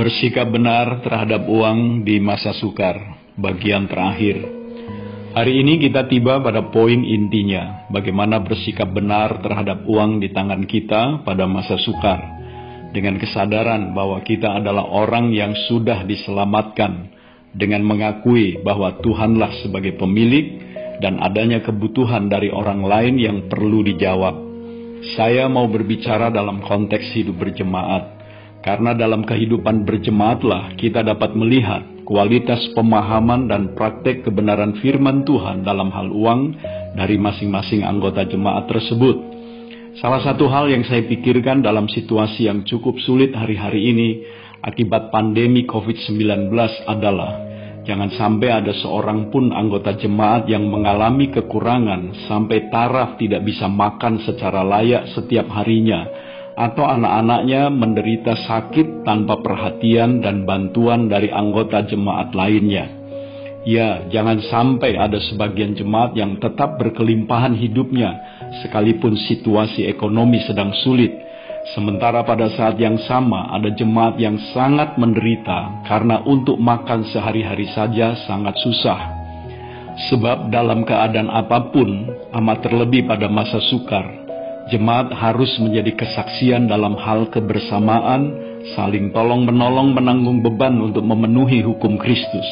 Bersikap benar terhadap uang di masa sukar, bagian terakhir. Hari ini kita tiba pada poin intinya, bagaimana bersikap benar terhadap uang di tangan kita pada masa sukar, dengan kesadaran bahwa kita adalah orang yang sudah diselamatkan, dengan mengakui bahwa Tuhanlah sebagai pemilik dan adanya kebutuhan dari orang lain yang perlu dijawab. Saya mau berbicara dalam konteks hidup berjemaat karena dalam kehidupan berjemaatlah kita dapat melihat kualitas pemahaman dan praktek kebenaran firman Tuhan dalam hal uang dari masing-masing anggota jemaat tersebut. Salah satu hal yang saya pikirkan dalam situasi yang cukup sulit hari-hari ini akibat pandemi COVID-19 adalah jangan sampai ada seorang pun anggota jemaat yang mengalami kekurangan sampai taraf tidak bisa makan secara layak setiap harinya atau anak-anaknya menderita sakit tanpa perhatian dan bantuan dari anggota jemaat lainnya. Ya, jangan sampai ada sebagian jemaat yang tetap berkelimpahan hidupnya, sekalipun situasi ekonomi sedang sulit. Sementara pada saat yang sama ada jemaat yang sangat menderita karena untuk makan sehari-hari saja sangat susah. Sebab dalam keadaan apa pun, amat terlebih pada masa sukar, Jemaat harus menjadi kesaksian dalam hal kebersamaan, saling tolong-menolong menanggung beban untuk memenuhi hukum Kristus.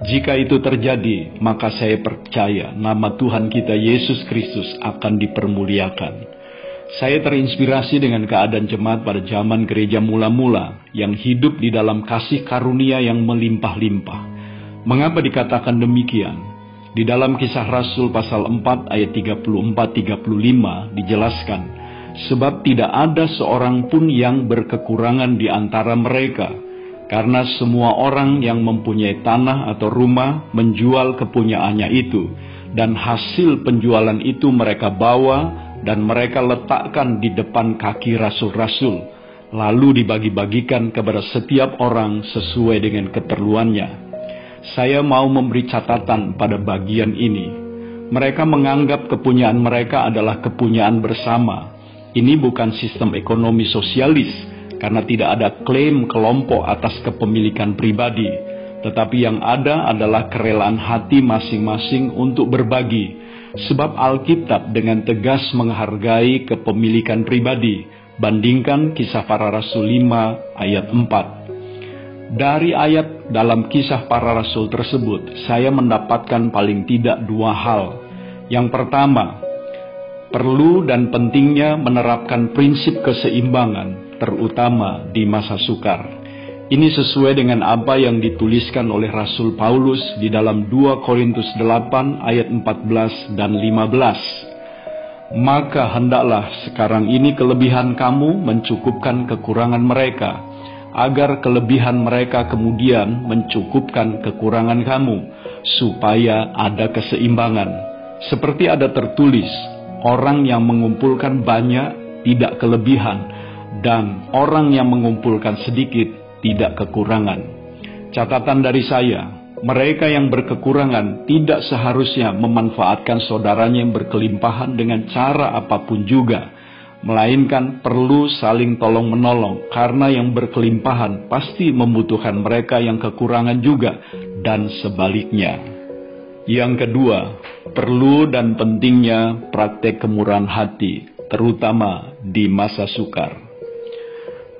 Jika itu terjadi, maka saya percaya nama Tuhan kita Yesus Kristus akan dipermuliakan. Saya terinspirasi dengan keadaan jemaat pada zaman gereja mula-mula yang hidup di dalam kasih karunia yang melimpah-limpah. Mengapa dikatakan demikian? Di dalam kisah Rasul pasal 4 ayat 34-35 dijelaskan, Sebab tidak ada seorang pun yang berkekurangan di antara mereka, karena semua orang yang mempunyai tanah atau rumah menjual kepunyaannya itu, dan hasil penjualan itu mereka bawa dan mereka letakkan di depan kaki rasul-rasul, lalu dibagi-bagikan kepada setiap orang sesuai dengan keperluannya saya mau memberi catatan pada bagian ini. Mereka menganggap kepunyaan mereka adalah kepunyaan bersama. Ini bukan sistem ekonomi sosialis, karena tidak ada klaim kelompok atas kepemilikan pribadi, tetapi yang ada adalah kerelaan hati masing-masing untuk berbagi. Sebab Alkitab dengan tegas menghargai kepemilikan pribadi, bandingkan kisah para rasul 5 ayat 4. Dari ayat dalam kisah para rasul tersebut, saya mendapatkan paling tidak dua hal. Yang pertama, perlu dan pentingnya menerapkan prinsip keseimbangan, terutama di masa sukar. Ini sesuai dengan apa yang dituliskan oleh Rasul Paulus di dalam 2 Korintus 8 ayat 14 dan 15. Maka hendaklah sekarang ini kelebihan kamu mencukupkan kekurangan mereka, agar kelebihan mereka kemudian mencukupkan kekurangan kamu, supaya ada keseimbangan. Seperti ada tertulis, orang yang mengumpulkan banyak tidak kelebihan, dan orang yang mengumpulkan sedikit tidak kekurangan. Catatan dari saya, mereka yang berkekurangan tidak seharusnya memanfaatkan saudaranya yang berkelimpahan dengan cara apa pun juga melainkan perlu saling tolong-menolong, karena yang berkelimpahan pasti membutuhkan mereka yang kekurangan juga, dan sebaliknya. Yang kedua, perlu dan pentingnya praktek kemurahan hati, terutama di masa sukar.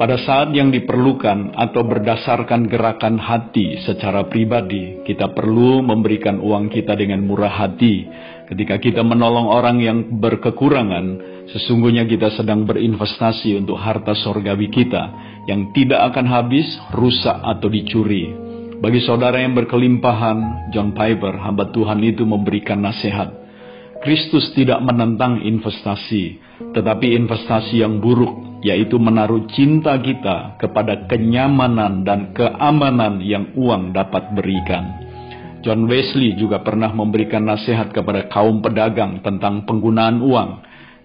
Pada saat yang diperlukan atau berdasarkan gerakan hati secara pribadi, kita perlu memberikan uang kita dengan murah hati. Ketika kita menolong orang yang berkekurangan, sesungguhnya kita sedang berinvestasi untuk harta sorgawi kita yang tidak akan habis, rusak atau dicuri. Bagi saudara yang berkelimpahan, John Piper, hamba Tuhan itu memberikan nasihat. Kristus tidak menentang investasi, tetapi investasi yang buruk yaitu menaruh cinta kita kepada kenyamanan dan keamanan yang uang dapat berikan. John Wesley juga pernah memberikan nasihat kepada kaum pedagang tentang penggunaan uang.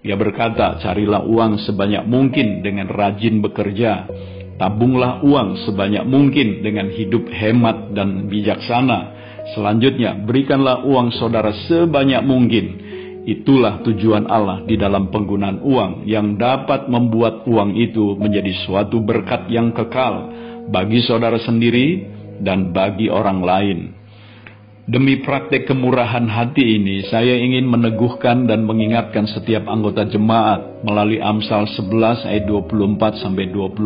Ia berkata, carilah uang sebanyak mungkin dengan rajin bekerja. Tabunglah uang sebanyak mungkin dengan hidup hemat dan bijaksana. Selanjutnya, berikanlah uang saudara sebanyak mungkin Itulah tujuan Allah di dalam penggunaan uang yang dapat membuat uang itu menjadi suatu berkat yang kekal, bagi saudara sendiri dan bagi orang lain. Demi praktek kemurahan hati ini, saya ingin meneguhkan dan mengingatkan setiap anggota jemaat melalui Amsal 11 ayat 24 sampai 26.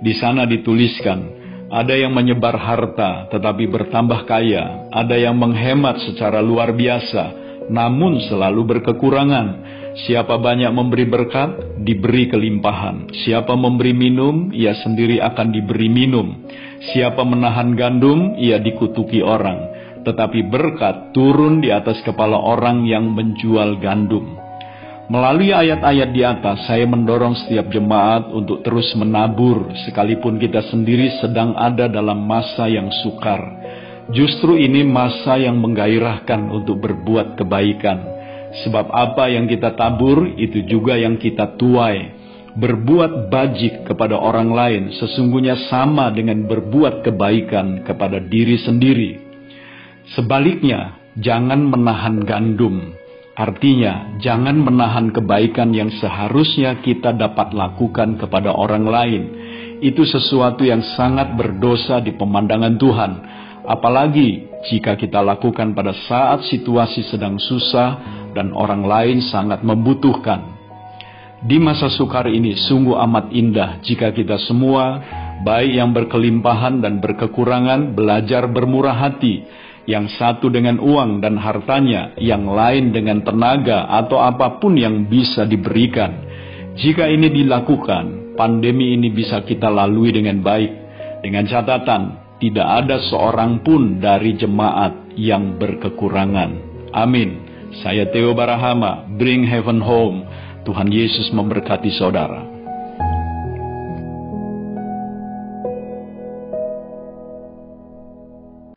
Di sana dituliskan, ada yang menyebar harta tetapi bertambah kaya, ada yang menghemat secara luar biasa, namun selalu berkekurangan. Siapa banyak memberi berkat, diberi kelimpahan. Siapa memberi minum, ia sendiri akan diberi minum. Siapa menahan gandum, ia dikutuki orang tetapi berkat turun di atas kepala orang yang menjual gandum. Melalui ayat-ayat di atas, saya mendorong setiap jemaat untuk terus menabur, sekalipun kita sendiri sedang ada dalam masa yang sukar. Justru ini masa yang menggairahkan untuk berbuat kebaikan, sebab apa yang kita tabur itu juga yang kita tuai. Berbuat bajik kepada orang lain sesungguhnya sama dengan berbuat kebaikan kepada diri sendiri. Sebaliknya, jangan menahan gandum. Artinya, jangan menahan kebaikan yang seharusnya kita dapat lakukan kepada orang lain. Itu sesuatu yang sangat berdosa di pemandangan Tuhan, apalagi jika kita lakukan pada saat situasi sedang susah dan orang lain sangat membutuhkan. Di masa sukar ini sungguh amat indah jika kita semua, baik yang berkelimpahan dan berkekurangan, belajar bermurah hati, yang satu dengan uang dan hartanya, yang lain dengan tenaga atau apa pun yang bisa diberikan. Jika ini dilakukan, pandemi ini bisa kita lalui dengan baik. Dengan catatan, tidak ada seorang pun dari jemaat yang berkekurangan. Amin. Saya Theo Barahama, Bring Heaven Home. Tuhan Yesus memberkati saudara.